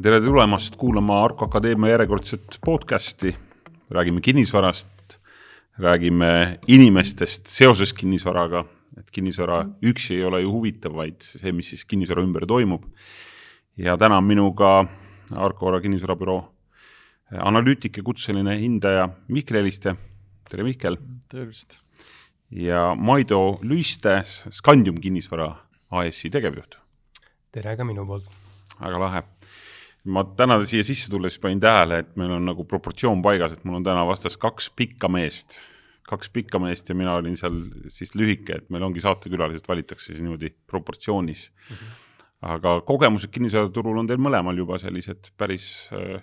tere tulemast kuulama Arko Akadeemia järjekordset podcasti. räägime kinnisvarast, räägime inimestest seoses kinnisvaraga, et kinnisvara üksi ei ole ju huvitav, vaid see, mis siis kinnisvara ümber toimub. ja täna on minuga Arko Vara kinnisvarabüroo analüütik ja kutseline hindaja Mihkel Heliste. tere, Mihkel! tervist! ja Maido Lüiste, Scandium kinnisvara AS-i tegevjuht. tere ka minu poolt! väga lahe ma täna siia sisse tulles panin tähele, et meil on nagu proportsioon paigas, et mul on täna vastas kaks pikka meest, kaks pikka meest ja mina olin seal siis lühike, et meil ongi saatekülalised valitakse siis niimoodi proportsioonis mm. -hmm. aga kogemused kinnisvaraturul on teil mõlemal juba sellised päris äh,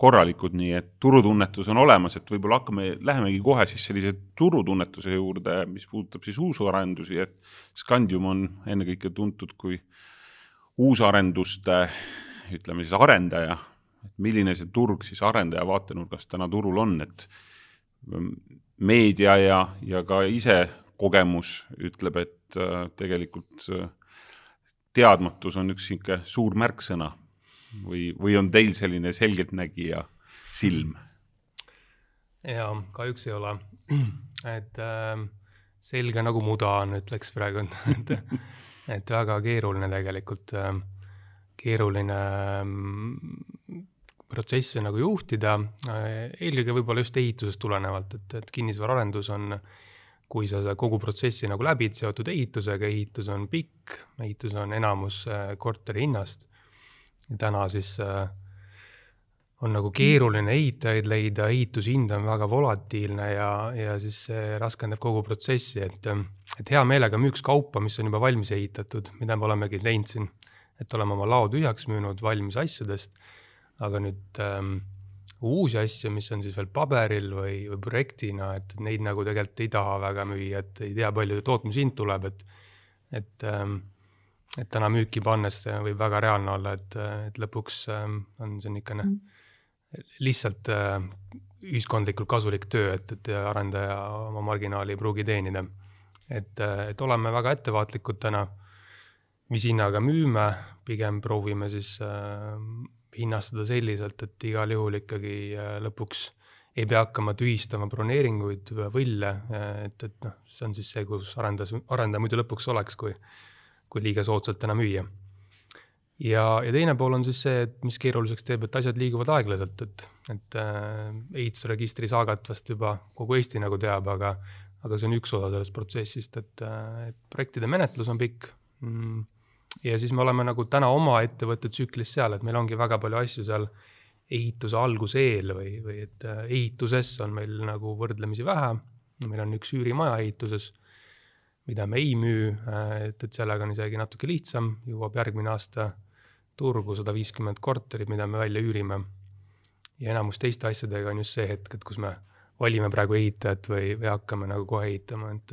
korralikud, nii et turutunnetus on olemas, et võib-olla hakkame, lähemegi kohe siis sellise turutunnetuse juurde, mis puudutab siis uusarendusi, et Scandium on ennekõike tuntud kui uusarenduste ütleme siis arendaja, et milline see turg siis arendaja vaatenurgast täna turul on, et meedia ja, ja ka ise kogemus ütleb, et äh, tegelikult äh, teadmatus on üks niisugune suur märksõna või, või on teil selline selgeltnägija silm? jaa, kahjuks ei ole. et äh, selge nagu muda on, ütleks praegu et, et väga keeruline tegelikult äh, keeruline mm, protsesse nagu juhtida, eelkõige võib-olla just ehitusest tulenevalt, et, et kinnisvaraarendus on, kui sa seda kogu protsessi nagu läbid, seotud ehitusega, ehitus on pikk, ehitus on enamus äh, korteri hinnast. täna siis äh, on nagu keeruline ehitajaid leida, ehitushind on väga volatiilne ja, ja siis see raskendab kogu protsessi, et, et hea meelega müüks kaupa, mis on juba valmis ehitatud, mida me olemegi teinud siin et oleme oma lao tühjaks müünud valmis asjadest, aga nüüd ähm, uusi asju, mis on siis veel paberil või, või projektina, et neid nagu tegelikult ei taha väga müüa, et ei tea, palju tootmishind tuleb, et, et ähm, et täna müüki pannes võib väga reaalne olla, et, et lõpuks ähm, on see niisugune mm. lihtsalt äh, ühiskondlikult kasulik töö, et, et arendaja oma marginaali ei pruugi teenida. et, et oleme väga ettevaatlikud täna mis hinnaga müüme, pigem proovime siis äh, hinnastada selliselt, et igal juhul ikkagi äh, lõpuks ei pea hakkama tühistama broneeringuid, võlle, äh, et, et noh, see on siis see, kus arendas, arendaja muidu lõpuks oleks, kui, kui liiga soodsalt täna müüa. ja, ja teine pool on siis see, et mis keeruliseks teeb, et asjad liiguvad aeglaselt, et, et äh, ehitusregistri saagat vast juba kogu Eesti nagu teab, aga, aga see on üks osa sellest protsessist, et, et projektide menetlus on pikk mm, ja siis me oleme nagu täna oma ettevõtte tsüklis seal, et meil ongi väga palju asju seal ehituse alguse eel või, või et äh, ehituses on meil nagu võrdlemisi vähe. meil on üks üürimaja ehituses, mida me ei müü, äh, et, et sellega on isegi natuke lihtsam, jõuab järgmine aasta turgu sada viiskümmend korterit, mida me välja üürime. ja enamus teiste asjadega on just see hetk, et kus me valime praegu ehitajat või, või hakkame nagu kohe ehitama, et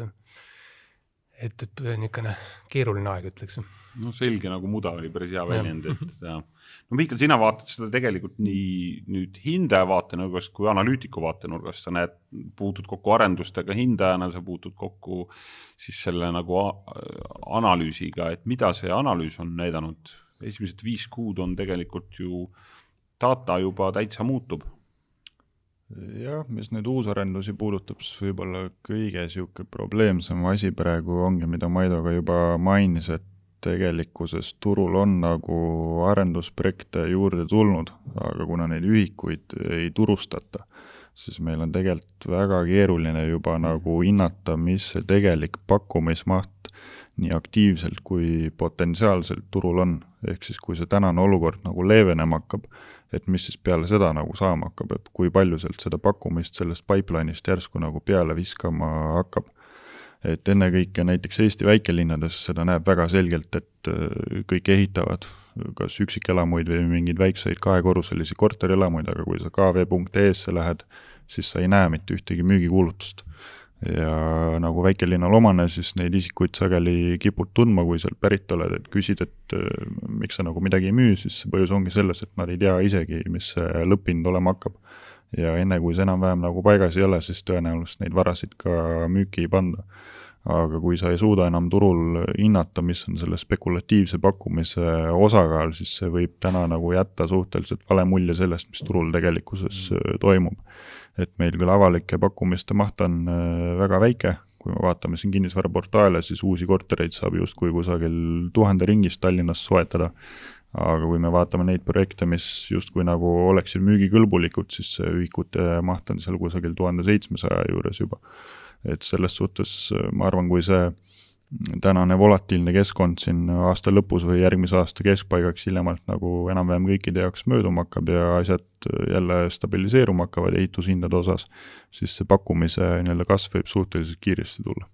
et, et niisugune keeruline aeg, ütleks. no selge nagu muda oli päris hea väljend, et no Mihkel, sina vaatad seda tegelikult nii nüüd hindaja vaatenurgast kui analüütiku vaatenurgast, sa näed, puutud kokku arendustega hindajana, sa puutud kokku siis selle nagu analüüsiga, et mida see analüüs on näidanud? esimesed viis kuud on tegelikult ju, data juba täitsa muutub jah, mis nüüd uusarendusi puudutab, siis võib-olla kõige niisugune probleemsem asi praegu ongi, mida Maido ka juba mainis, et tegelikkuses turul on nagu arendusprojekte juurde tulnud, aga kuna neid ühikuid ei turustata, siis meil on tegelikult väga keeruline juba nagu hinnata, mis see tegelik pakkumismaht nii aktiivselt kui potentsiaalselt turul on. ehk siis, kui see tänane olukord nagu leevenema hakkab, et mis siis peale seda nagu saama hakkab, et kui palju sealt seda pakkumist sellest pipeline'ist järsku nagu peale viskama hakkab. et ennekõike näiteks Eesti väikelinnades seda näeb väga selgelt, et äh, kõik ehitavad kas üksikelamuid või mingeid väikseid kahekorruselisi korterelamuid, aga kui sa kv.ee-sse lähed, siis sa ei näe mitte ühtegi müügikuulutust ja nagu väikelinnal omane, siis neid isikuid sageli kipud tundma, kui sealt pärit oled, et küsid, et äh, miks sa nagu midagi ei müü, siis põhjus ongi selles, et nad ei tea isegi, mis see lõpphind olema hakkab. ja enne, kui see enam-vähem nagu paigas ei ole, siis tõenäoliselt neid varasid ka müüki ei panda. aga kui sa ei suuda enam turul hinnata, mis on selle spekulatiivse pakkumise osakaal, siis see võib täna nagu jätta suhteliselt vale mulje sellest, mis turul tegelikkuses mm. toimub. Et meil küll avalike pakkumiste maht on väga väike, kui me vaatame siin kinnisvaraportaale, siis uusi kortereid saab justkui kusagil tuhande ringis Tallinnas soetada aga kui me vaatame neid projekte, mis justkui nagu oleksid müügikõlbulikud, siis ühikute maht on seal kusagil tuhande seitsmesaja juures juba. et selles suhtes ma arvan, kui see tänane volatiilne keskkond siin aasta lõpus või järgmise aasta keskpaigaks hiljemalt nagu enam-vähem kõikide jaoks mööduma hakkab ja asjad jälle stabiliseeruma hakkavad ehitushindade osas, siis see pakkumise nii-öelda kasv võib suhteliselt kiiresti tulla.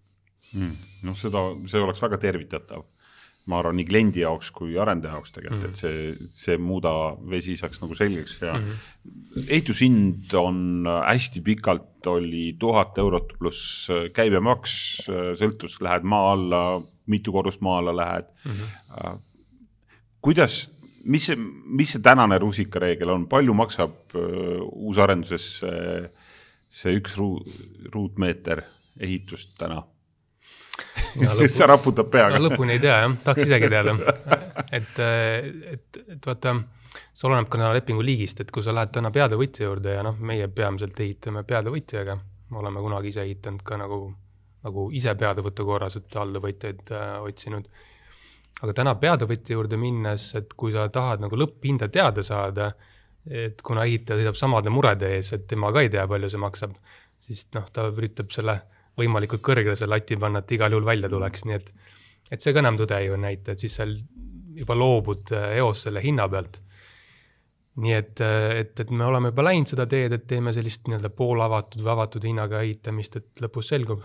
Mm.. noh, seda, see oleks väga tervitatav ma arvan, nii kliendi jaoks kui arendaja jaoks tegelikult mm, -hmm. et see, see muuda vesi saaks nagu selgeks ja mm -hmm. ehitushind on hästi pikalt oli tuhat eurot pluss käibemaks, sõltus, lähed maa alla, mitu korrust maa alla lähed mm. -hmm. kuidas, mis see, mis see tänane rusikareegel on, palju maksab uh, uusarenduses see, see üks ruu-, ruutmeeter ehitust täna? Sa raputad peaga. lõpuni ei tea jah, tahaks isegi teada. et, et, et vaata, see oleneb ka lepingu liigist, et kui sa lähed täna peatöövõtja juurde ja noh, meie peamiselt ehitame peatöövõtjaga, oleme kunagi ise ehitanud ka nagu, nagu ise peatöövõtu korras, et alltöövõtjaid äh, otsinud. aga täna peatöövõtja juurde minnes, et kui sa tahad nagu lõpphinda teada saada, et kuna ehitaja seisab samade murede ees, et tema ka ei tea, palju see maksab, siis noh, ta üritab selle võimalikult kõrgele selle lati panna, et igal juhul välja tuleks, nii et et see ka enam tõde ju ei näita, et siis seal juba loobud äh, eos selle hinna pealt. nii et, äh, et, et me oleme juba läinud seda teed, et teeme sellist nii-öelda poolavatud või avatud hinnaga ehitamist, et lõpus selgub.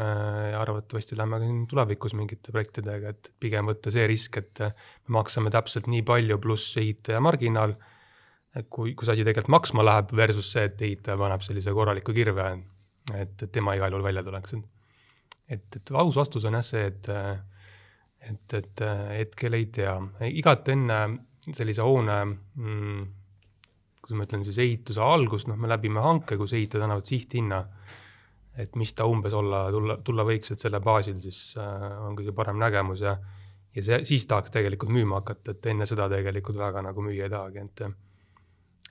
Äh, arvatavasti lähme ka siin tulevikus mingite projektidega, et pigem võtta see risk, et me maksame täpselt nii palju pluss ehitaja marginaal, kui, kui see asi tegelikult maksma läheb versus see, et ehitaja paneb sellise korraliku kirve et, et tema igal juhul välja tuleks. et, et aus vastus on jah see, et, et, et hetkel ei tea, igat enne sellise hoone mm, kuidas ma ütlen siis ehituse algust, noh, me läbime hanke, kus ehitajad annavad sihthinna, et mis ta umbes olla, tulla, tulla võiks, et selle baasil siis äh, on kõige parem nägemus ja ja see, siis tahaks tegelikult müüma hakata, et enne seda tegelikult väga nagu müüa ei tahagi, et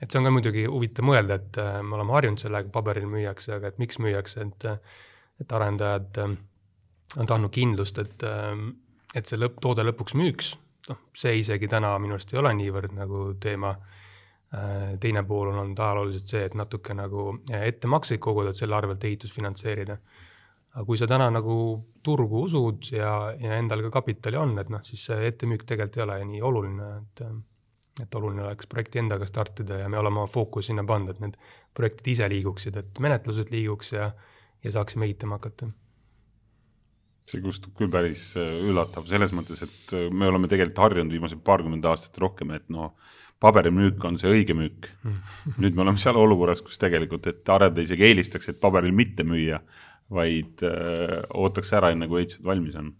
et see on ka muidugi huvitav mõelda, et äh, me oleme harjunud sellega, paberil müüakse, aga et miks müüakse, et et arendajad äh, on tahtnud kindlust, et, äh, et see lõpp, toode lõpuks müüks, noh, see isegi täna minu arust ei ole niivõrd nagu teema, teine pool on olnud ajalooliselt see, et natuke nagu ettemakseid koguda, et selle arvelt ehitust finantseerida. aga kui sa täna nagu turgu usud ja, ja endal ka kapitali on, et noh, siis see ettemüük tegelikult ei ole nii oluline, et et oluline oleks projekti endaga startida ja me oleme oma fookuse sinna pannud, et need projektid ise liiguksid, et menetlused liiguks ja, ja saaksime ehitama hakata. see kustub küll päris äh, üllatav, selles mõttes, et äh, me oleme tegelikult harjunud viimased paarkümmend aastat rohkem, et noh, paberimüük on see õige müük. Nüüd me oleme seal olukorras, kus tegelikult, et arendaja isegi eelistaks, et paberil mitte müüa, vaid öö, äh, ootaks ära, enne kui ehitused valmis on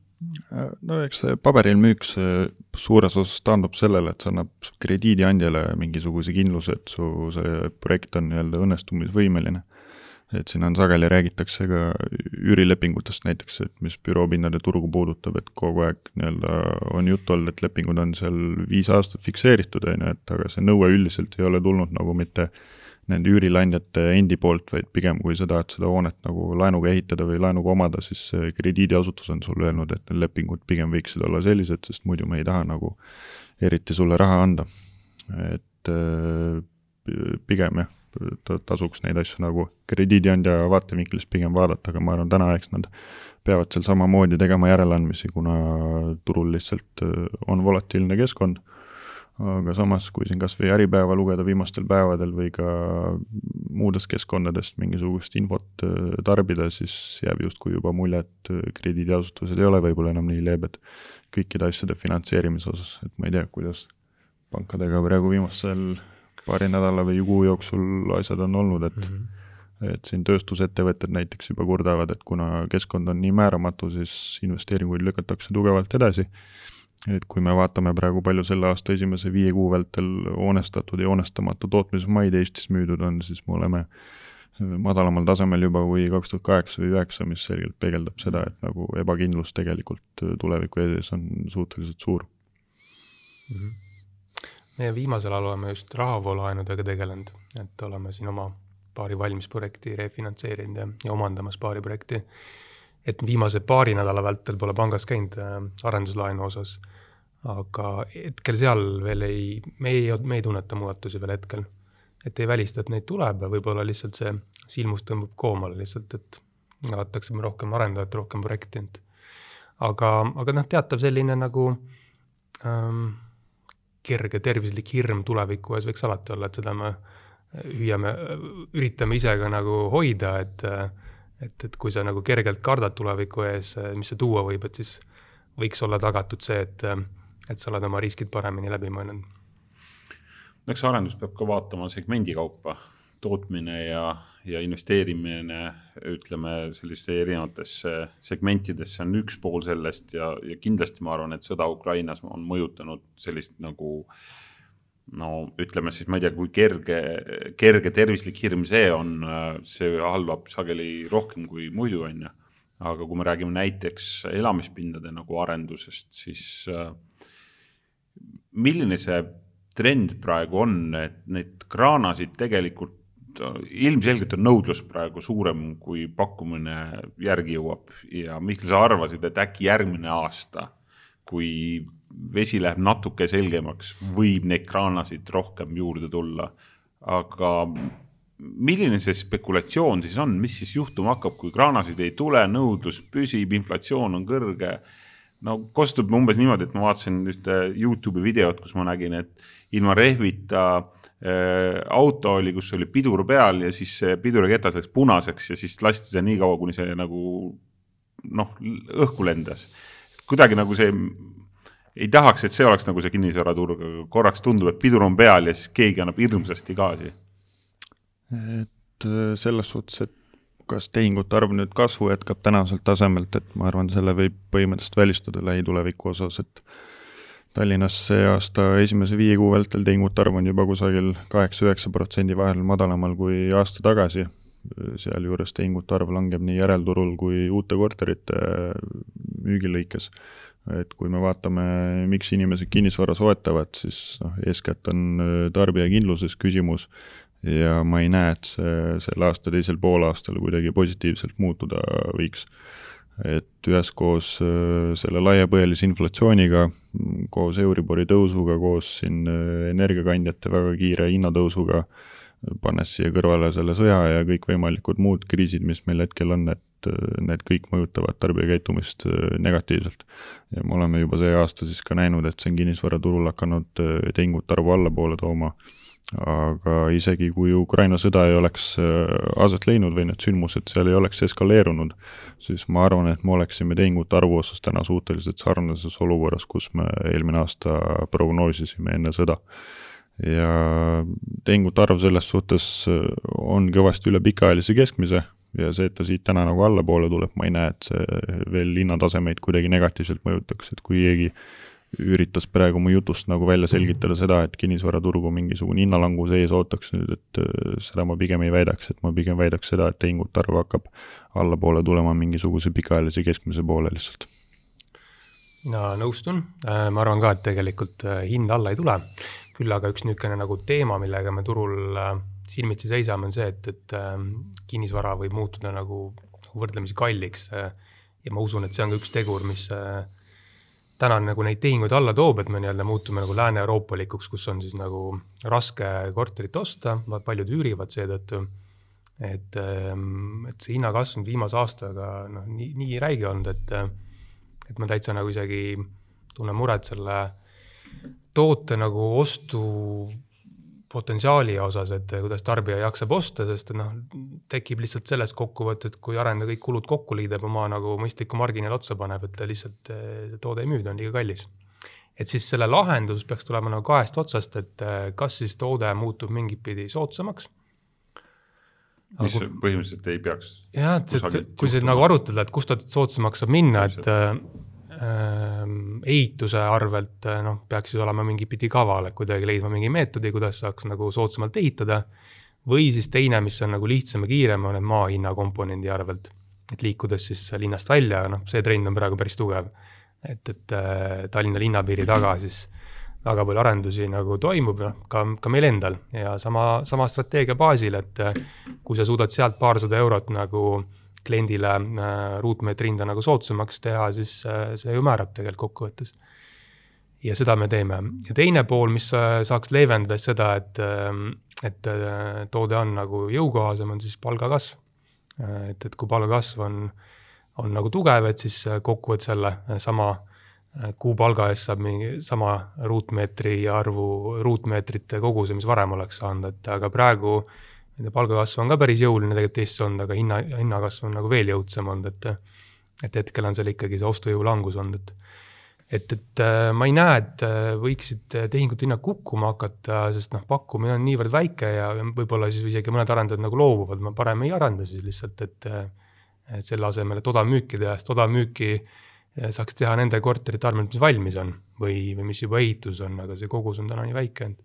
no eks see paberil müük, see suures osas taandub sellele, et see annab krediidiandjale mingisuguse kindluse, et su see projekt on nii-öelda õnnestumisvõimeline. et siin on sageli räägitakse ka üürilepingutest näiteks, et mis büroopindade turgu puudutab, et kogu aeg nii-öelda on juttu olnud, et lepingud on seal viis aastat fikseeritud, on ju, et aga see nõue üldiselt ei ole tulnud nagu mitte äh, nende üürileandjate endi poolt, vaid pigem kui sa tahad seda hoonet nagu laenuga ehitada või laenuga omada, siis krediidiasutus on sulle öelnud, et need lepingud pigem võiksid olla sellised, sest muidu me ei taha nagu eriti sulle raha anda. et äh, pigem jah, tasuks neid asju nagu krediidiandja vaatevinklist pigem vaadata, aga ma arvan, täna eks nad peavad seal samamoodi tegema järeleandmisi, kuna turul lihtsalt äh, on volatiilne keskkond aga samas, kui siin kas või Äripäeva lugeda viimastel päevadel või ka muudest keskkondadest mingisugust infot äh, tarbida, siis jääb justkui juba mulje, et äh, krediidiasutused ei ole võib-olla enam nii leebed kõikide asjade finantseerimise osas, et ma ei tea, kuidas pankadega praegu viimasel paari nädala või kuu jooksul asjad on olnud, et mm -hmm et siin tööstusettevõtted näiteks juba kurdavad, et kuna keskkond on nii määramatu, siis investeeringuid lükatakse tugevalt edasi et kui me vaatame praegu, palju selle aasta esimese viie kuu vältel hoonestatud ja hoonestamata tootmismaid Eestis müüdud on, siis me oleme madalamal tasemel juba kui kaks tuhat kaheksa või üheksa, mis selgelt peegeldab seda, et nagu ebakindlus tegelikult tuleviku ees on suhteliselt suur mm. -hmm. meie viimasel ajal oleme just rahavoolaenudega tegelenud, et oleme siin oma paari valmis projekti refinantseerinud ja, ja omandamas paari projekti. Et viimase paari nädala vältel pole pangas käinud äh, arenduslaenu osas, aga hetkel seal veel ei, me ei, me ei tunneta muudatusi veel hetkel. Et ei välista, et neid tuleb ja võib-olla lihtsalt see silmust tõmbab koomale lihtsalt, et vaadatakse rohkem arendajat, rohkem projekti, et aga, aga noh, teatav selline nagu ähm, kerge tervislik hirm tuleviku ees võiks alati olla, et seda me hüüame, üritame ise ka nagu hoida, et et, et kui sa nagu kergelt kardad tuleviku ees, mis see tuua võib, et siis võiks olla tagatud see, et, et sa oled oma riskid paremini läbi mõelnud. Eks arendus peab ka vaatama segmendi kaupa, tootmine ja, ja investeerimine, ütleme selliste erinevatesse segmentidesse on üks pool sellest ja, ja kindlasti ma arvan, et sõda Ukrainas on mõjutanud sellist nagu no ütleme siis, ma ei tea, kui kerge, kerge tervislik hirm see on, see halvab sageli rohkem kui muidu, on ju. aga kui me räägime näiteks elamispindade nagu arendusest, siis äh, milline see trend praegu on, et neid kraanasid tegelikult ilmselgelt on nõudlus praegu suurem, kui pakkumine järgi jõuab ja Mihkel, sa arvasid, et äkki järgmine aasta, kui vesi läheb natuke selgemaks, võib neid kraanasid rohkem juurde tulla. aga milline see spekulatsioon siis on, mis siis juhtuma hakkab, kui kraanasid ei tule, nõudlus püsib, inflatsioon on kõrge no kostub umbes niimoodi, et ma vaatasin ühte Youtube'i videot, kus ma nägin, et ilma rehvita äh, auto oli, kus oli pidur peal ja siis piduriketas läks punaseks ja siis lasti see nii kaua, kuni see nagu noh, õhku lendas. kuidagi nagu see, ei tahaks, et see oleks nagu see kinnisvaraturg, aga korraks tundub, et pidur on peal ja siis keegi annab hirmsasti gaasi. et äh, selles suhtes, et kas tehingute arv nüüd kasvu jätkab tänaselt tasemelt, et ma arvan, selle võib põhimõtteliselt välistada lähituleviku osas, et Tallinnas see aasta esimese viie kuu vältel tehingute arv on juba kusagil kaheksa-üheksa protsendi vahel madalamal kui aasta tagasi, sealjuures tehingute arv langeb nii järelturul kui uute korterite müügi lõikes. Et kui me vaatame, miks inimesed kinnisvara soetavad, siis noh, eeskätt on tarbijakindluses küsimus ja ma ei näe, et see selle aasta teisel poolaastal kuidagi positiivselt muutuda võiks. et üheskoos äh, selle laiapõhjalise inflatsiooniga, koos Euribori tõusuga, koos siin äh, energiakandjate väga kiire hinnatõusuga, pannes siia kõrvale selle sõja ja kõikvõimalikud muud kriisid, mis meil hetkel on, et äh, need kõik mõjutavad tarbijakäitumist negatiivselt. ja me oleme juba see aasta siis ka näinud, et see on kinnisvaraturul hakanud tehingute arvu allapoole tooma aga isegi kui Ukraina sõda ei oleks äh, aset leidnud või need sündmused seal ei oleks eskaleerunud, siis ma arvan, et me oleksime tehingute arvu osas täna suhteliselt sarnases olukorras, kus me eelmine aasta prognoosisime enne sõda. ja tehingute arv selles suhtes äh, on kõvasti üle pikaajalise keskmise ja see, et ta siit täna nagu allapoole tuleb, ma ei näe, et see veel hinnatasemeid kuidagi negatiivselt mõjutaks, et kui keegi üritas praegu mu jutust nagu välja selgitada seda, et kinnisvaraturgu mingisugune hinnalangus ees ootaks nüüd, et äh, seda ma pigem ei väidaks, et ma pigem väidaks seda, et tehingute arv hakkab allapoole tulema mingisuguse pikaajalise keskmise poole lihtsalt. mina nõustun, äh, ma arvan ka, et tegelikult äh, hind alla ei tule, küll aga üks niisugune nagu teema, millega me turul silmitsi seisame, on see, et, et kinnisvara võib muutuda nagu, nagu võrdlemisi kalliks ja ma usun, et see on ka üks tegur, mis täna nagu neid tehinguid alla toob, et me nii-öelda muutume nagu lääne-euroopalikuks, kus on siis nagu raske korterit osta, paljud üürivad seetõttu. et, ähm, et see hinnakasv on viimase aastaga noh, nii, nii räige olnud, et, et ma täitsa nagu isegi tunnen muret selle toote nagu ostu potentsiaali osas, et kuidas tarbija jaksab osta, sest noh, tekib lihtsalt sellest kokkuvõtet, kui arendaja kõik kulud kokku liidab, oma nagu mõistliku marginaali otsa paneb, et ta lihtsalt, see toode ei müü, ta on liiga kallis. et siis selle lahendus peaks tulema nagu kahest otsast, et kas siis toode muutub mingit pidi soodsamaks. mis kui, põhimõtteliselt ei peaks. jah, et, et kui see nagu arutada, et kust ta soodsamaks saab minna, et ehituse arvelt noh, peaks siis olema mingi pidi kaval, et kuidagi leidma mingi meetodi, kuidas saaks nagu soodsamalt ehitada. või siis teine, mis on nagu lihtsam ja kiirem, on need maa hinna komponendi arvelt. et liikudes siis linnast välja, noh, see trend on praegu päris tugev. et, et äh, Tallinna linnapiiri taga siis väga palju arendusi nagu toimub, noh, ka, ka meil endal ja sama, sama strateegia baasil, et äh, kui sa suudad sealt paarsada eurot nagu kliendile äh, ruutmeetri hinda nagu soodsamaks teha, siis äh, see ju määrab tegelikult kokkuvõttes ja seda me teeme. ja teine pool, mis saaks leevendada seda, et, et toode on nagu jõukohasem, on siis palgakasv. et, et kui palgakasv on, on nagu tugev, et siis kokkuvõttes jälle sama kuupalga eest saab mingi sama ruutmeetri arvu, ruutmeetrite koguse, mis varem oleks saanud, et aga praegu nende palgakasv on ka päris jõuline tegelikult Eestis olnud, aga hinna, hinnakasv on nagu veel jõudsam olnud, et et hetkel on seal ikkagi see ostujõu langus olnud, et et, et äh, ma ei näe, et äh, võiksid äh, tehingute hinnad kukkuma hakata, sest noh, pakkumine on niivõrd väike ja võib-olla siis isegi mõned arendajad nagu loobuvad, ma parem ei arenda siis lihtsalt, et et selle asemel, et odavmüüki teha, sest odavmüüki saaks teha nende korterite arvelt, mis valmis on või, või mis juba ehituses on, aga see kogus on täna nii väike, et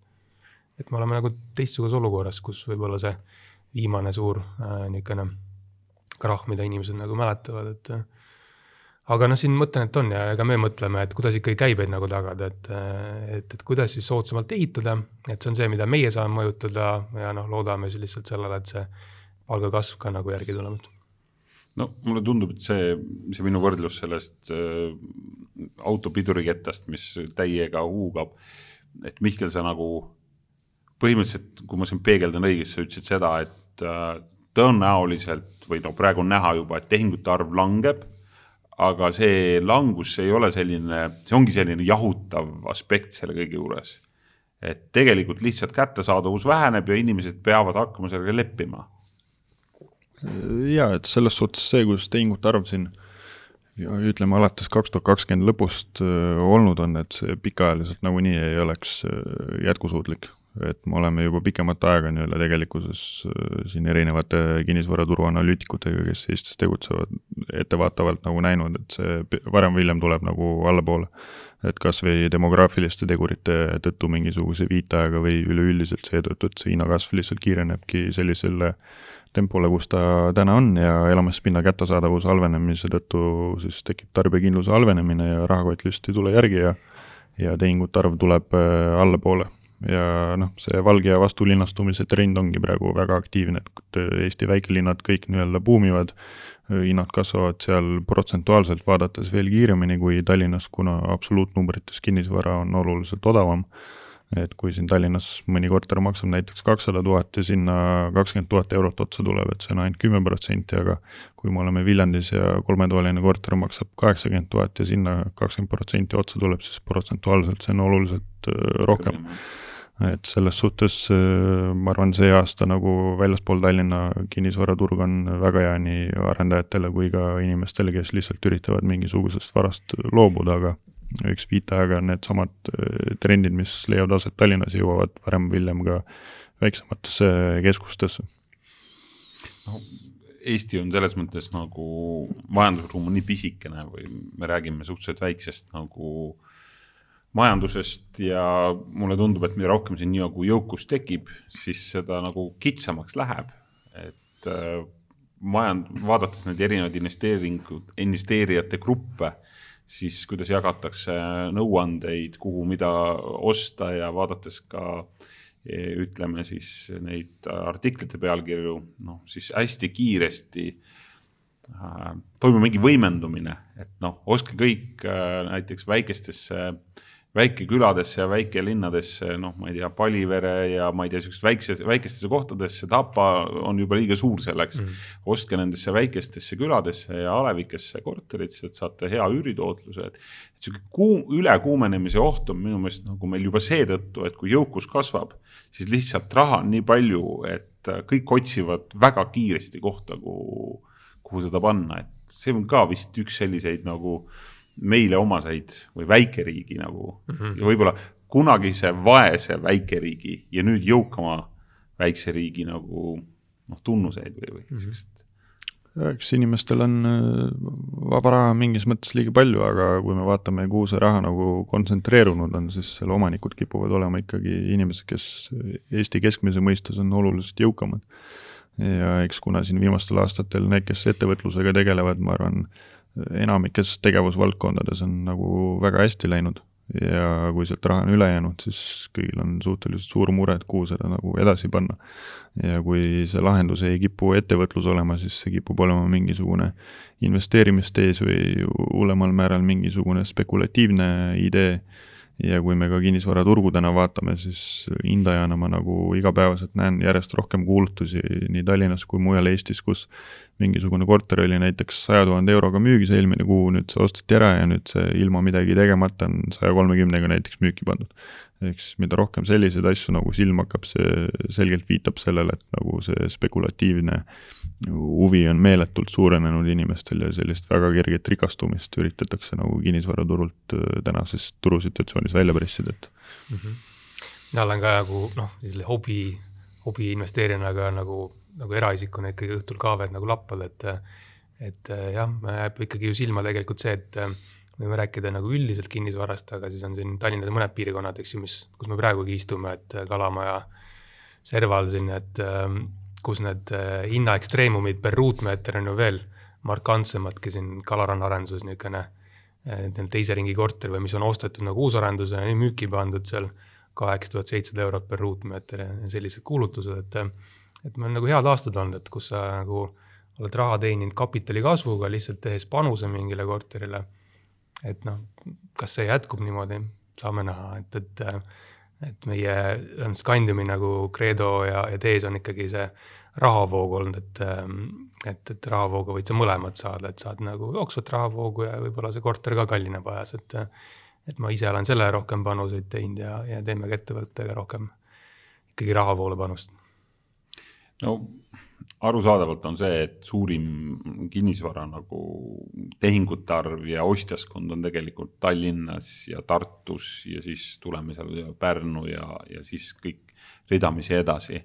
et me oleme nagu teistsuguses olukorras, kus võib-olla see viimane suur äh, niisugune krahh, mida inimesed nagu mäletavad, et äh, aga noh, siin mõtlen, et on ja ega me mõtleme, et kuidas ikkagi käibeid nagu tagada, et, et, et kuidas siis soodsamalt ehitada, et see on see, mida meie saame mõjutada ja noh, loodame siis lihtsalt sellele, et see palgakasv ka nagu järgi tuleb. no mulle tundub, et see, see minu võrdlus sellest äh, autopidurikettast, mis täiega huugab, et Mihkel, sa nagu põhimõtteliselt, kui ma siin peegeldan õigesti, sa ütlesid seda, et äh, tõenäoliselt või no praegu on näha juba, et tehingute arv langeb aga see langus ei ole selline, see ongi selline jahutav aspekt selle kõige juures. et tegelikult lihtsalt kättesaadavus väheneb ja inimesed peavad hakkama sellega leppima. ja et selles suhtes see, kuidas tehingute arv siin ja ütleme alates kaks tuhat kakskümmend lõpust äh, olnud on, et see pikaajaliselt nagunii ei oleks äh, jätkusuutlik et me oleme juba pikemat aega nii-öelda tegelikkuses äh, siin erinevate kinnisvaraturu analüütikutega, kes Eestis tegutsevad, ettevaatavalt nagu näinud, et see varem või hiljem tuleb nagu allapoole. et kas või demograafiliste tegurite tõttu mingisuguse viitajaga või üleüldiselt seetõttu, et see hinnakasv lihtsalt kiirenebki sellisele tempole, kus ta täna on ja elamispinna kättesaadavuse halvenemise tõttu siis tekib tarbijakindluse halvenemine ja rahakott lihtsalt ei tule järgi ja ja tehingute arv tuleb äh, allapoole ja noh, see Valge vastulinnastumise trend ongi praegu väga aktiivne, et Eesti väikelinnad kõik nii-öelda buumivad, hinnad kasvavad seal protsentuaalselt vaadates veel kiiremini kui Tallinnas, kuna absoluutnumbrites kinnisvara on oluliselt odavam. Et kui siin Tallinnas mõni korter maksab näiteks kakssada tuhat ja sinna kakskümmend tuhat eurot otsa tuleb, et see on ainult kümme protsenti, aga kui me oleme Viljandis ja kolmetoaline korter maksab kaheksakümmend tuhat ja sinna kakskümmend protsenti otsa tuleb, siis protsentuaalselt see on oluliselt äh, rohkem. Et selles suhtes äh, ma arvan, see aasta nagu väljaspool Tallinna kinnisvaraturg on väga hea nii arendajatele kui ka inimestele, kes lihtsalt üritavad mingisugusest varast loobuda, aga üks viitajaga on needsamad äh, trendid, mis leiavad aset Tallinnas, jõuavad varem või hiljem ka väiksematesse keskustesse. no Eesti on selles mõttes nagu majandusruum on nii pisikene või me räägime suhteliselt väiksest nagu majandusest ja mulle tundub, et mida rohkem siin nagu jõukust tekib, siis seda nagu kitsamaks läheb, et äh, majand-, vaadates neid erinevaid investeeringud, investeerijate gruppe, siis kuidas jagatakse nõuandeid, kuhu mida osta ja vaadates ka e, ütleme siis neid artiklite pealkirju, noh siis hästi kiiresti äh, toimub mingi võimendumine, et noh, ostke kõik äh, näiteks väikestesse äh, väikeküladesse ja väikelinnadesse, noh, ma ei tea, Palivere ja ma ei tea, siukest väikse, väikestesse kohtadesse, Tapa on juba liiga suur selleks mm. ostke nendesse väikestesse küladesse ja alevikesse korteritesse, et saate hea üüritootluse, et. et sihuke kuum, ülekuumenemise oht on minu meelest nagu meil juba seetõttu, et kui jõukus kasvab, siis lihtsalt raha on nii palju, et kõik otsivad väga kiiresti kohta, kuhu, kuhu seda panna, et see on ka vist üks selliseid nagu meile omaseid või väikeriigi nagu mm -hmm. ja võib-olla kunagise vaese väikeriigi ja nüüd jõukama väikse riigi nagu noh, tunnuseid või, või mm. eks inimestel on äh, vaba raha mingis mõttes liiga palju, aga kui me vaatame, kuhu see raha nagu kontsentreerunud on, siis selle omanikud kipuvad olema ikkagi inimesed, kes Eesti keskmise mõistes on oluliselt jõukamad. ja eks kuna siin viimastel aastatel need, kes ettevõtlusega tegelevad, ma arvan, enamikes tegevusvaldkondades on nagu väga hästi läinud ja kui sealt raha on üle jäänud, siis kõigil on suhteliselt suur mure, et kuhu seda nagu edasi panna. ja kui see lahendus ei kipu ettevõtlus olema, siis see kipub olema mingisugune investeerimistees või hullemal määral mingisugune spekulatiivne idee ja kui me ka kinnisvaraturgu täna vaatame, siis hindajana ma nagu igapäevaselt näen järjest rohkem kuulutusi nii Tallinnas kui mujal Eestis, kus mingisugune korter oli näiteks saja tuhande euroga müügis eelmine kuu, nüüd see osteti ära ja nüüd see ilma midagi tegemata on saja kolmekümnega näiteks müüki pandud ehk siis mida rohkem selliseid asju nagu silma hakkab, see selgelt viitab sellele, et nagu see spekulatiivne huvi on meeletult suurenenud inimestel ja sellist väga kerget rikastumist üritatakse nagu kinnisvaraturult äh, tänases turusituatsioonis välja pressida, et mm. -hmm. mina olen ka nagu noh, selle hobi, hobi investeerijana ka nagu, nagu eraisikuna ikkagi õhtul ka veel nagu lappad, et et jah, jääb ikkagi ju silma tegelikult see, et võime rääkida nagu üldiselt kinnisvarast, aga siis on siin Tallinnas mõned piirkonnad, eks ju, mis, kus me praegugi istume, et äh, Kalamaja, Serval siin, et ähm, kus need äh, hinnaekstreemumid per ruutmeeter on ju veel markantsemadki siin Kalaranna arenduses niisugune äh, teise ringi korter või mis on ostetud nagu uusarendusena, nii müüki pandud seal kaheksa tuhat seitsesada eurot per ruutmeeter ja sellised kuulutused, et et meil on nagu head aastad olnud, et kus sa nagu oled raha teeninud kapitali kasvuga, lihtsalt tehes panuse mingile korterile et noh, kas see jätkub niimoodi, saame näha, et, et et meie Scandiumi nagu kreedo ja, ja tees on ikkagi see rahavoog olnud, et et, et rahavooga võid sa mõlemat saada, et saad nagu jooksvat rahavoogu ja võib-olla see korter ka kallineb ajas, et et ma ise olen selle rohkem panuseid teinud ja, ja teeme ka ettevõttega rohkem ikkagi rahavoole panust. no arusaadavalt on see, et suurim kinnisvara nagu tehingute arv ja ostjaskond on tegelikult Tallinnas ja Tartus ja siis tuleme seal Pärnu ja, ja siis kõik ridamisi edasi.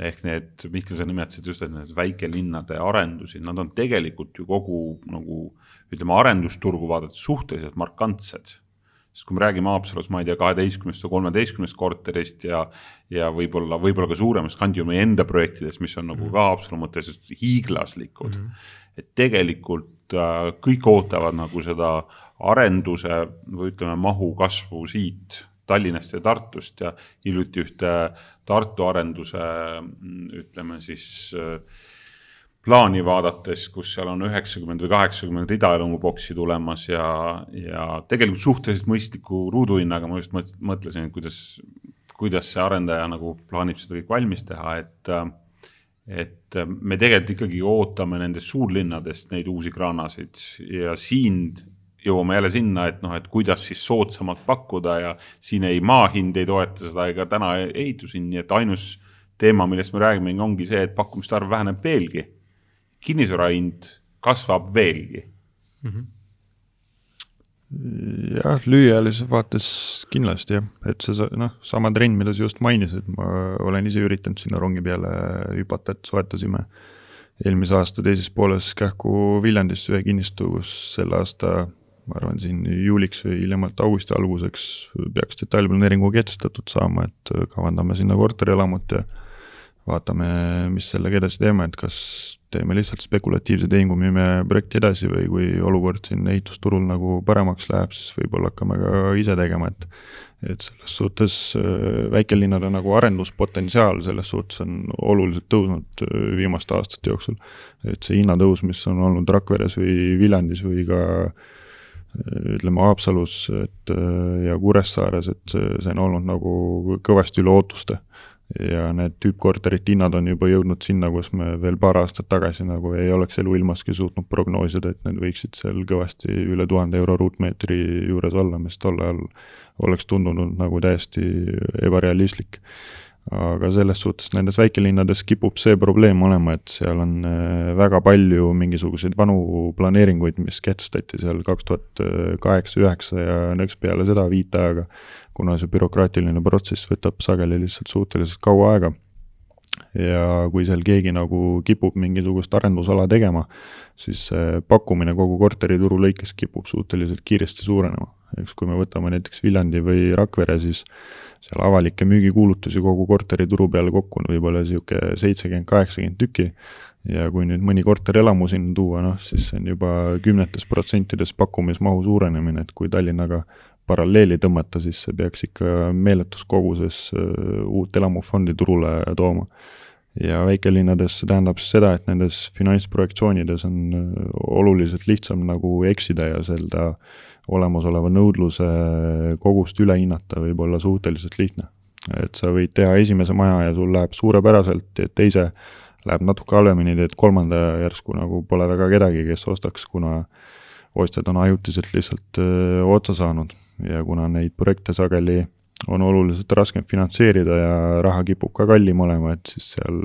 ehk need, Mihkel, sa nimetasid just, et need väikelinnade arendusi, nad on tegelikult ju kogu nagu ütleme, arendusturgu vaadates suhteliselt markantsed sest kui me räägime Haapsalus, ma ei tea, kaheteistkümnest või kolmeteistkümnest korterist ja, ja võib-olla, võib-olla ka suuremast Kandiumi enda projektidest, mis on nagu mm. ka Haapsalu mõttes hiiglaslikud mm. -hmm. et tegelikult äh, kõik ootavad nagu seda arenduse või ütleme, mahu kasvu siit Tallinnast ja Tartust ja hiljuti ühte Tartu arenduse ütleme siis äh, plaani vaadates, kus seal on üheksakümmend või kaheksakümmend rida eluboksi tulemas ja, ja tegelikult suhteliselt mõistliku ruuduhinnaga, ma just mõtlesin, et kuidas, kuidas see arendaja nagu plaanib seda kõik valmis teha, et et me tegelikult ikkagi ootame nendest suurlinnadest neid uusi kraanasid ja siin jõuame jälle sinna, et noh, et kuidas siis soodsamalt pakkuda ja siin ei maa hind ei toeta seda ega täna ehitushind, nii et ainus teema, millest me räägime, ongi see, et pakkumiste arv väheneb veelgi kinnisvara hind kasvab veelgi. Mm. -hmm jah, lühiajalises vaates kindlasti jah, et see noh, sama trend, mida sa just mainisid, ma olen ise üritanud sinna rongi peale hüpata, et soetasime eelmise aasta teises pooles kähku Viljandisse ühe kinnistu, kus selle aasta ma arvan, siin juuliks või hiljemalt augusti alguseks peaks detailplaneeringu kehtestatud saama, et kavandame sinna korterelamut ja vaatame, mis sellega edasi teeme, et kas teeme lihtsalt spekulatiivse tehingu, müüme projekti edasi või kui olukord siin ehitusturul nagu paremaks läheb, siis võib-olla hakkame ka ise tegema, et et selles suhtes äh, väikelinnade nagu arenduspotentsiaal selles suhtes on oluliselt tõusnud äh, viimaste aastate jooksul. et see hinnatõus, mis on olnud Rakveres või Viljandis või ka äh, ütleme, Haapsalus, et ja Kuressaares, et see, see on olnud nagu kõvasti üle ootuste ja need tüüppkorterite hinnad on juba jõudnud sinna, kus me veel paar aastat tagasi nagu ei oleks eluilmaski suutnud prognoosida, et need võiksid seal kõvasti üle tuhande euro ruutmeetri juures olla, mis tol ajal oleks tundunud nagu täiesti ebarealistlik. Aga selles suhtes nendes väikelinnades kipub see probleem olema, et seal on äh, väga palju mingisuguseid vanu planeeringuid, mis kehtestati seal kaks tuhat kaheksa, üheksa ja nõks peale seda viiteaega kuna see bürokraatiline protsess võtab sageli lihtsalt suhteliselt kaua aega. ja kui seal keegi nagu kipub mingisugust arendusala tegema, siis see pakkumine kogu korterituru lõikes kipub suhteliselt kiiresti suurenema. Eks kui me võtame näiteks Viljandi või Rakvere, siis seal avalikke müügikuulutusi kogu korterituru peale kokku on võib-olla niisugune seitsekümmend, kaheksakümmend tükki. Ja kui nüüd mõni korterelamu sinna tuua, noh siis see on juba kümnetes protsentides pakkumismahu suurenemine, et kui Tallinnaga paralleeli tõmmata, siis see peaks ikka meeletus koguses äh, uut elamufondi turule tooma. Ja väikelinnades see tähendab seda, et nendes finantsprojektsioonides on äh, oluliselt lihtsam nagu eksida ja seda olemasoleva nõudluse kogust üle hinnata võib olla suhteliselt lihtne. et sa võid teha esimese maja ja sul läheb suurepäraselt, teed teise, läheb natuke halvemini, teed kolmanda ja järsku nagu pole väga kedagi, kes ostaks, kuna ostjad on ajutiselt lihtsalt öö, äh, otsa saanud ja kuna neid projekte sageli on oluliselt raskem finantseerida ja raha kipub ka kallim olema, et siis seal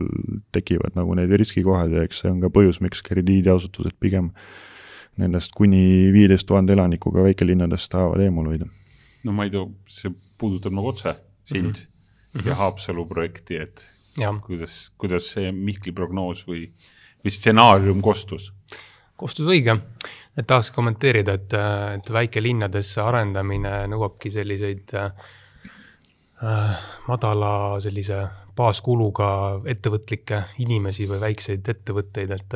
tekivad nagu need riskikohad ja eks see on ka põhjus, miks krediidiasutused pigem nendest kuni viieteist tuhande elanikuga väikelinnadest tahavad eemal hoida. no ma ei tea, see puudutab nagu otse sind mm -hmm. ja Haapsalu projekti, et ja. kuidas, kuidas see Mihkli prognoos või, või stsenaarium kostus? kostus õige, et tahaks kommenteerida, et, et väikelinnades arendamine nõuabki selliseid äh, Äh, madala sellise baaskuluga ettevõtlikke inimesi või väikseid ettevõtteid, et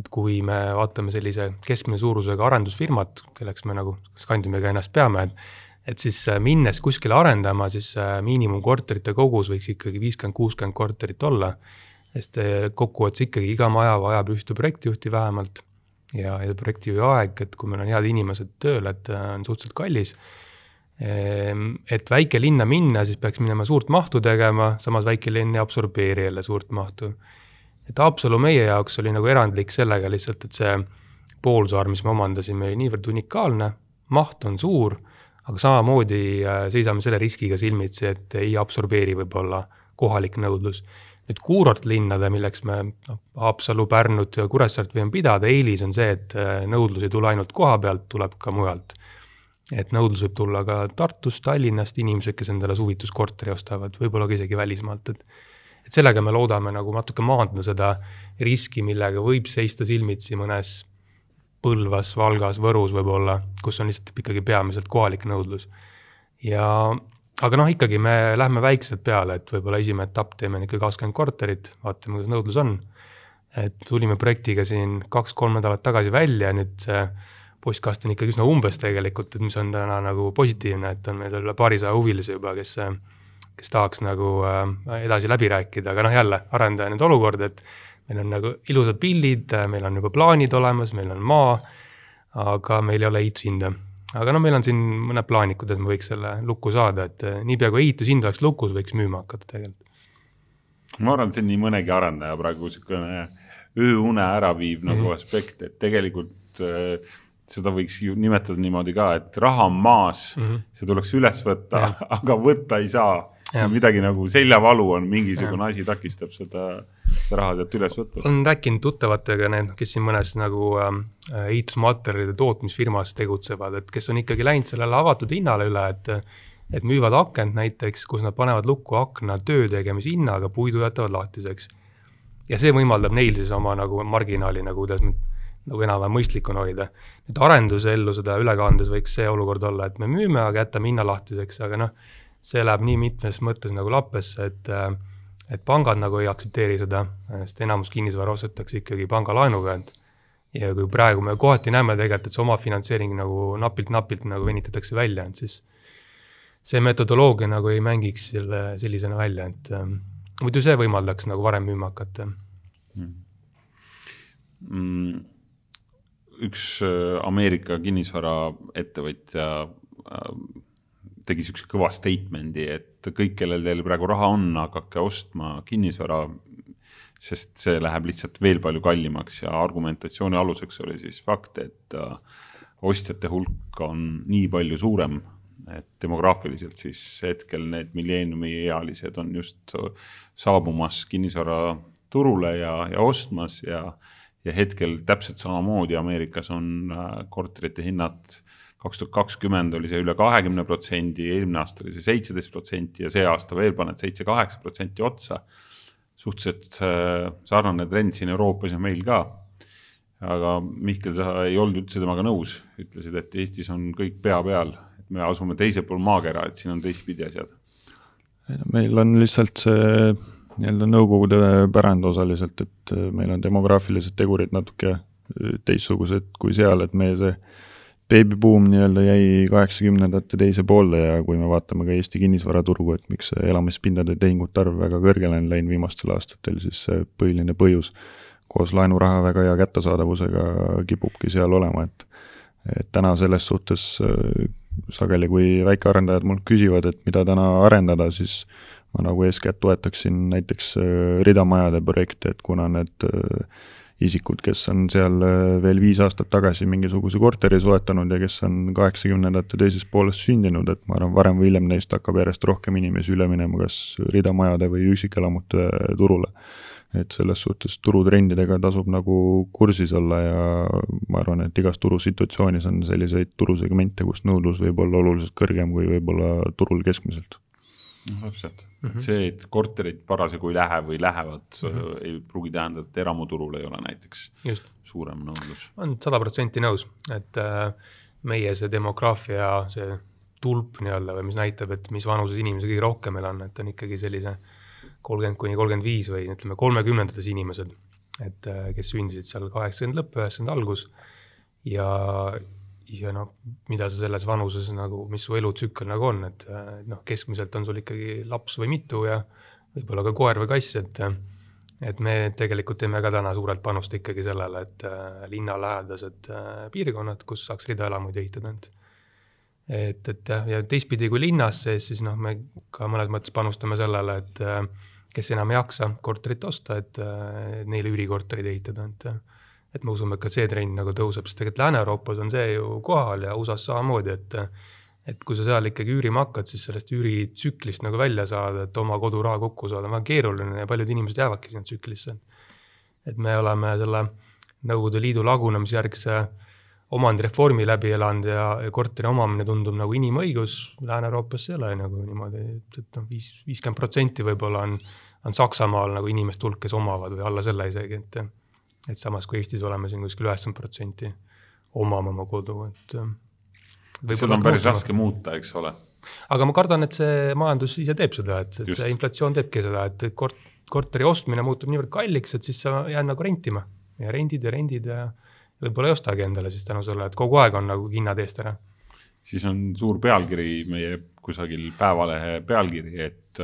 et kui me vaatame sellise keskmise suurusega arendusfirmat, kelleks me nagu Scandiumiga ennast peame, et et siis äh, minnes kuskile arendama, siis äh, miinimumkorterite kogus võiks ikkagi viiskümmend, kuuskümmend korterit olla, sest kokkuvõttes ikkagi iga maja vajab ühte projektijuhti vähemalt. Ja, ja projektijuhi aeg, et kui meil on head inimesed tööl, et on suhteliselt kallis. Ehm, et väikelinna minna, siis peaks minema suurt mahtu tegema, samas väikelinn ei absorbeeri jälle suurt mahtu. Et Haapsalu meie jaoks oli nagu erandlik sellega lihtsalt, et see poolsaar, mis me omandasime, oli niivõrd unikaalne, maht on suur, aga samamoodi äh, seisame selle riskiga silmitsi, et ei absorbeeri võib-olla kohalik nõudlus. nüüd kuurortlinnade, milleks me noh, Haapsalu, Pärnut ja Kuressaaret võime pidada, eelis on see, et äh, nõudlus ei tule ainult koha pealt, tuleb ka mujalt et nõudlus võib tulla ka Tartust, Tallinnast, inimesed, kes endale suvituskorteri ostavad, võib-olla ka isegi välismaalt, et et sellega me loodame nagu natuke maandada seda riski, millega võib seista silmitsi mõnes Põlvas, Valgas, Võrus võib-olla, kus on lihtsalt ikkagi peamiselt kohalik nõudlus. ja aga noh, ikkagi me lähme väikselt peale, et võib-olla esimene etapp teeme ikka kakskümmend korterit, vaatame, kuidas nõudlus on. et tulime projektiga siin kaks-kolm nädalat tagasi välja, nüüd see postkast on ikkagi üsna umbes tegelikult, et mis on täna nagu positiivne, et on meil üle paarisaja huvilise juba, kes, kes tahaks nagu äh, edasi läbi rääkida, aga noh, jälle arendaja nüüd olukord, et meil on nagu ilusad pildid, meil on juba plaanid olemas, meil on maa, aga meil ei ole ehitushinda. aga noh, meil on siin mõned plaanid, kuidas me võiks selle lukku saada, et äh, niipea kui ehitushind oleks lukus, võiks müüma hakata tegelikult. ma arvan, et see on nii mõnegi arendaja praegu niisugune ööune ära viiv nagu mm -hmm. aspekt, et tegelikult äh, seda võiks ju nimetada niimoodi ka, et raha on maas mm, -hmm. see tuleks üles võtta, aga võtta ei saa. Midagi nagu seljavalu on, mingisugune ja. asi takistab seda, seda raha sealt üles võtmast. olen rääkinud tuttavatega, need, kes siin mõnes nagu ähm, äh, ehitusmaterjalide tootmisfirmas tegutsevad, et kes on ikkagi läinud sellele avatud hinnale üle, et et müüvad akent näiteks, kus nad panevad lukku akna töö tegemise hinnaga, puidu jätavad lahtiseks. ja see võimaldab neil siis oma nagu marginaali nagu, kuidas nüüd nagu enam-vähem mõistlik on hoida. nüüd arenduse ellu seda üle kandes võiks see olukord olla, et me müüme, aga jätame hinna lahtiseks, aga noh, see läheb nii mitmes mõttes nagu lappesse, et et pangad nagu ei aktsepteeri seda, sest enamus kinnisvara ostetakse ikkagi pangalaenuga, et ja kui praegu me kohati näeme tegelikult, et see omafinantseering nagu napilt-napilt nagu venitatakse välja, et siis see metodoloogia nagu ei mängiks selle sellisena välja, et ähm, muidu see võimaldaks nagu varem müüma hakata. Mm.. Mm. Üks äh, Ameerika kinnisvaraettevõtja äh, tegi niisuguse kõva statement'i, et kõik, kellel teil praegu raha on, hakake ostma kinnisvara, sest see läheb lihtsalt veel palju kallimaks. Ja argumentatsiooni aluseks oli siis fakt, et äh, ostjate hulk on nii palju suurem, et demograafiliselt siis hetkel need milleeniumiealised on just saabumas kinnisvaraturule ja, ja ostmas ja ja hetkel täpselt samamoodi Ameerikas on äh, korterite hinnad kaks tuhat kakskümmend oli see üle kahekümne protsendi, eelmine aasta oli see seitseteist protsenti ja see aasta veel paned seitse-kaheksa protsenti otsa. suhteliselt äh, sarnane trend siin Euroopas ja meil ka. aga Mihkel, sa ei olnud üldse temaga nõus, ütlesid, et Eestis on kõik pea peal, et me asume teisel pool maakera, et siin on teistpidi asjad. meil on lihtsalt see nii-öelda Nõukogude pärand osaliselt, et äh, meil on demograafilised tegurid natuke äh, teistsugused kui seal, et meie see beebibuum nii-öelda jäi kaheksakümnendate teise poolde ja kui me vaatame ka Eesti kinnisvaraturgu, et miks elamispindade tehingute arv väga kõrgele on läinud viimastel aastatel, siis põhiline põhjus koos laenuraha väga hea kättesaadavusega kipubki seal olema, et et täna selles suhtes äh, sageli, kui väikearendajad mult küsivad, et mida täna arendada, siis ma nagu eeskätt toetaksin näiteks äh, ridamajade projekte, et kuna need äh, isikud, kes on seal äh, veel viis aastat tagasi mingisuguse korteri soetanud ja kes on kaheksakümnendate teises pooles sündinud, et ma arvan, varem või hiljem neist hakkab järjest rohkem inimesi üle minema kas ridamajade või üksikelamute turule. et selles suhtes turutrendidega tasub nagu kursis olla ja ma arvan, et igas turusituatsioonis on selliseid turusegmente, kus nõudlus võib olla oluliselt kõrgem kui võib-olla turul keskmiselt noh, täpselt mm, -hmm. see, et korterid parasjagu ei lähe või lähevad mm, -hmm. ei pruugi tähendada, et eramuturul ei ole näiteks Just. suurem nõudlus. olen sada protsenti nõus, et äh, meie see demograafia, see tulp nii-öelda või mis näitab, et mis vanuses inimesi kõige rohkem meil on, et on ikkagi sellise kolmkümmend kuni kolmkümmend viis või ütleme, kolmekümnendates inimesed, et äh, kes sündisid seal kaheksakümnenda lõpp, üheksakümnenda algus ja ja noh, mida sa selles vanuses nagu, mis su elutsükkel nagu on, et noh, keskmiselt on sul ikkagi laps või mitu ja võib-olla ka koer või kass, et et me tegelikult teeme ka täna suurelt panust ikkagi sellele, et äh, linnalähedased äh, piirkonnad, kus saaks ridaelamuid ehitada, et et, et jah, ja teistpidi kui linnas sees, siis noh, me ka mõnes mõttes panustame sellele, et äh, kes enam ei jaksa korterit osta, et neile üürikorterid ehitada, et et me usume, et ka see trend nagu tõuseb, sest tegelikult Lääne-Euroopas on see ju kohal ja USA-s samamoodi, et et kui sa seal ikkagi üürima hakkad, siis sellest üüritsüklist nagu välja saada, et oma koduraha kokku saada, on väga keeruline ja paljud inimesed jäävadki sinna tsüklisse. et me oleme selle Nõukogude Liidu lagunemisjärgse omandireformi läbi elanud ja, korteri omamine tundub nagu inimõigus, Lääne-Euroopas ei ole nagu niimoodi, et, et noh, viis, viiskümmend protsenti võib-olla on, on Saksamaal nagu inimeste hulk, kes omavad või alla selle isegi, et et samas kui Eestis oleme siin kuskil üheksakümmend protsenti omame oma kodu, et. Äh, seda on päris raske muuta, eks ole. aga ma kardan, et see majandus ise teeb seda, et, et Just. see inflatsioon teebki seda, et kort-, korteri ostmine muutub niivõrd kalliks, et siis sa jääd nagu rentima ja rendid ja rendid ja võib-olla ei ostagi endale siis tänu sellele, et kogu aeg on nagu hinnad eest ära. siis on suur pealkiri meie kusagil Päevalehe pealkiri, et,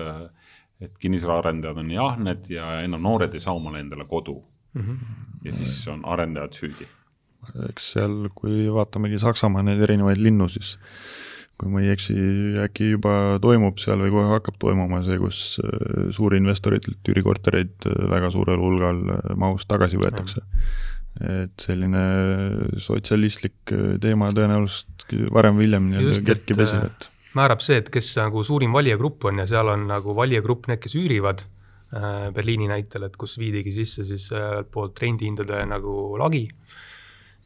et kinnisvaraarendajad on nii ahned ja enam noored ei saa omale endale kodu mm. -hmm. ja siis on arendajad süüdi. eks seal, kui vaatamegi Saksamaa neid erinevaid linnu, siis kui ma ei eksi, äkki juba toimub seal või kohe hakkab toimuma see, kus äh, suurinvestoritelt üürikortereid äh, väga suurel hulgal äh, mahus tagasi võetakse. et selline sotsialistlik teema tõenäoliselt varem või hiljem nii-öelda kerkib esile, et määrab see, et kes nagu suurim valijagrupp on ja seal on nagu valijagrupp need, kes üürivad Berliini näitel, et kus viidigi sisse siis äh, ühelt poolt rendihindade nagu lagi,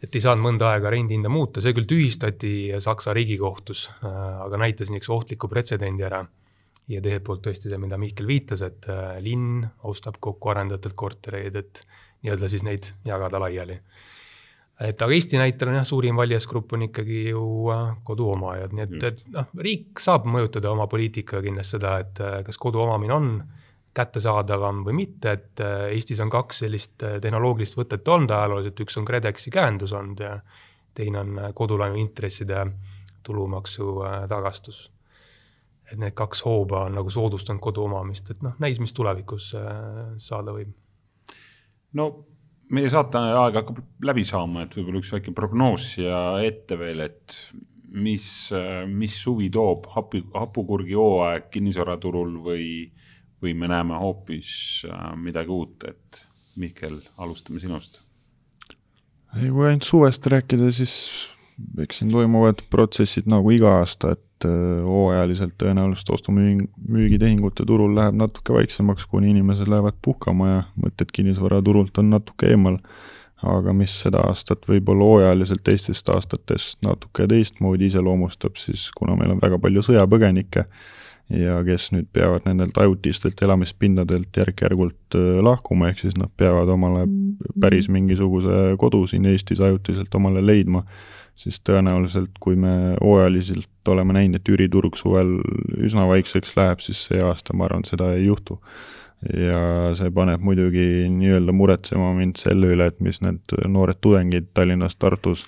et ei saanud mõnda aega rendihinda muuta, see küll tühistati Saksa riigikohtus, äh, aga näitas niisuguse ohtliku pretsedendi ära. ja teiselt poolt tõesti see, mida Mihkel viitas, et linn ostab kokku arendajatelt kortereid, et nii-öelda siis neid jagada laiali. et aga Eesti näitel on jah, suurim valijasgrupp on ikkagi ju koduomajad, nii et, et noh, riik saab mõjutada oma poliitikaga kindlasti seda, et kas kodu omamine on kättesaadavam või mitte, et äh, Eestis on kaks sellist äh, tehnoloogilist võtet olnud ajalooliselt, üks on KredExi käendus olnud ja teine on äh, kodulaenu intresside tulumaksu tagastus. et need kaks hooba on nagu soodustanud kodu omamist, et noh, näis, mis tulevikus saada võib. no meie saateaeg hakkab läbi saama, et võib-olla üks väike prognoos siia ette veel, et mis, mis suvi toob hapu, hapukurgi hooaeg kinnisvaraturul või või me näeme hoopis äh, midagi uut, et Mihkel, alustame sinust. ei, kui ainult suvest rääkida, siis eks siin toimuvad protsessid nagu iga aasta, et äh, hooajaliselt tõenäoliselt ostu-müü-, müügitehingute turul läheb natuke vaiksemaks, kuni inimesed lähevad puhkama ja mõtted kinnisvaraturult on natuke eemal. aga mis seda aastat võib-olla hooajaliselt teistest aastatest natuke teistmoodi iseloomustab, siis kuna meil on väga palju sõjapõgenikke, ja kes nüüd peavad nendelt ajutistelt elamispindadelt järk-järgult lahkuma, ehk siis nad peavad omale päris mingisuguse kodu siin Eestis ajutiselt omale leidma, siis tõenäoliselt, kui me hooajaliselt oleme näinud, et üüriturg suvel üsna vaikseks läheb, siis see aasta, ma arvan, seda ei juhtu. Ja see paneb muidugi nii-öelda muretsema mind selle üle, et mis need noored tudengid Tallinnas, Tartus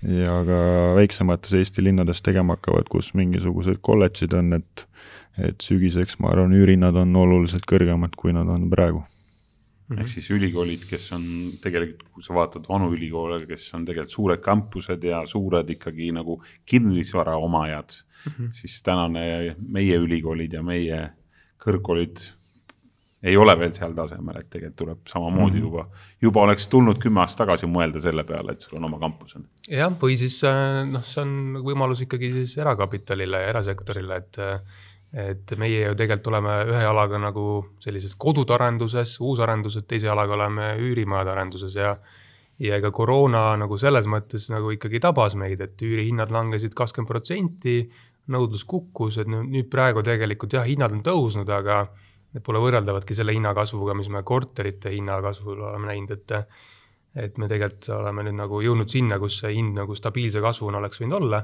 ja ka väiksemates Eesti linnades tegema hakkavad, kus mingisugused kolledžid on, et et sügiseks, ma arvan, üürihinnad on oluliselt kõrgemad, kui nad on praegu Mm -hmm. ehk siis ülikoolid, kes on tegelikult, kui sa vaatad vanu ülikoole, kes on tegelikult suured kampused ja suured ikkagi nagu kinnisvara omajad mm, -hmm. siis tänane meie ülikoolid ja meie kõrgkoolid ei ole veel seal tasemel, et tegelikult tuleb samamoodi mm -hmm. juba, juba oleks tulnud kümme aastat tagasi mõelda selle peale, et sul on oma kampus on. jah, või siis äh, noh, see on võimalus ikkagi siis erakapitalile ja erasektorile, et et meie ju tegelikult oleme ühe jalaga nagu sellises kodude arenduses, uusarendused, teise jalaga oleme üürimajade arenduses ja ja ega koroona nagu selles mõttes nagu ikkagi tabas meid, et üürihinnad langesid kakskümmend protsenti, nõudlus kukkus, et nüüd praegu tegelikult jah, hinnad on tõusnud, aga need pole võrreldavadki selle hinnakasvuga, mis me korterite hinnakasvul oleme näinud, et et me tegelikult oleme nüüd nagu jõudnud sinna, kus see hind nagu stabiilse kasvuna oleks võinud olla,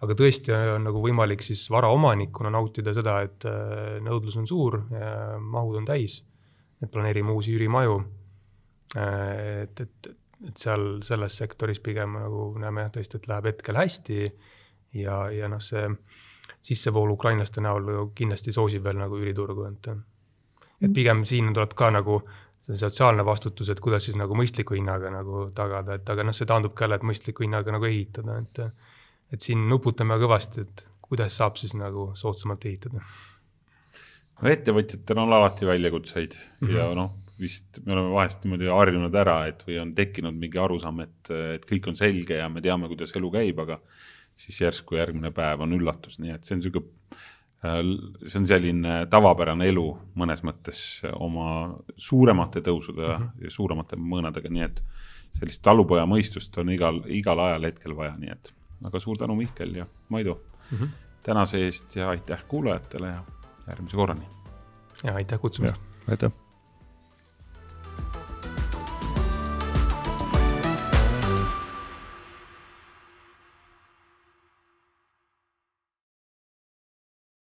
aga tõesti on nagu võimalik siis varaomanikuna nautida seda, et äh, nõudlus on suur, mahud on täis, et planeerime uusi üürimaju, äh, et, et, et seal selles sektoris pigem nagu näeme jah tõesti, et läheb hetkel hästi. Ja, ja noh, see sissevool ukrainlaste näol kindlasti soosib veel nagu üüriturgu, et et pigem siin tuleb ka nagu see sotsiaalne vastutus, et kuidas siis nagu mõistliku hinnaga nagu tagada, et aga noh, see taandub ka jälle, et mõistliku hinnaga nagu ehitada, et et siin nuputame kõvasti, et kuidas saab siis nagu soodsamalt ehitada. no ettevõtjatel on alati väljakutseid mm -hmm. ja noh, vist me oleme vahest niimoodi harjunud ära, et või on tekkinud mingi arusaam, et, et kõik on selge ja me teame, kuidas elu käib, aga siis järsku järgmine päev on üllatus, nii et see on Äh, see on selline tavapärane elu mõnes mõttes oma suuremate tõusude mm -hmm. ja suuremate mõõnadega, nii et sellist talupoja mõistust on igal, igal ajal hetkel vaja, nii et aga suur tänu, Mihkel ja Maidu mm -hmm. tänase eest ja aitäh kuulajatele ja järgmise korrani. ja aitäh kutsumast. aitäh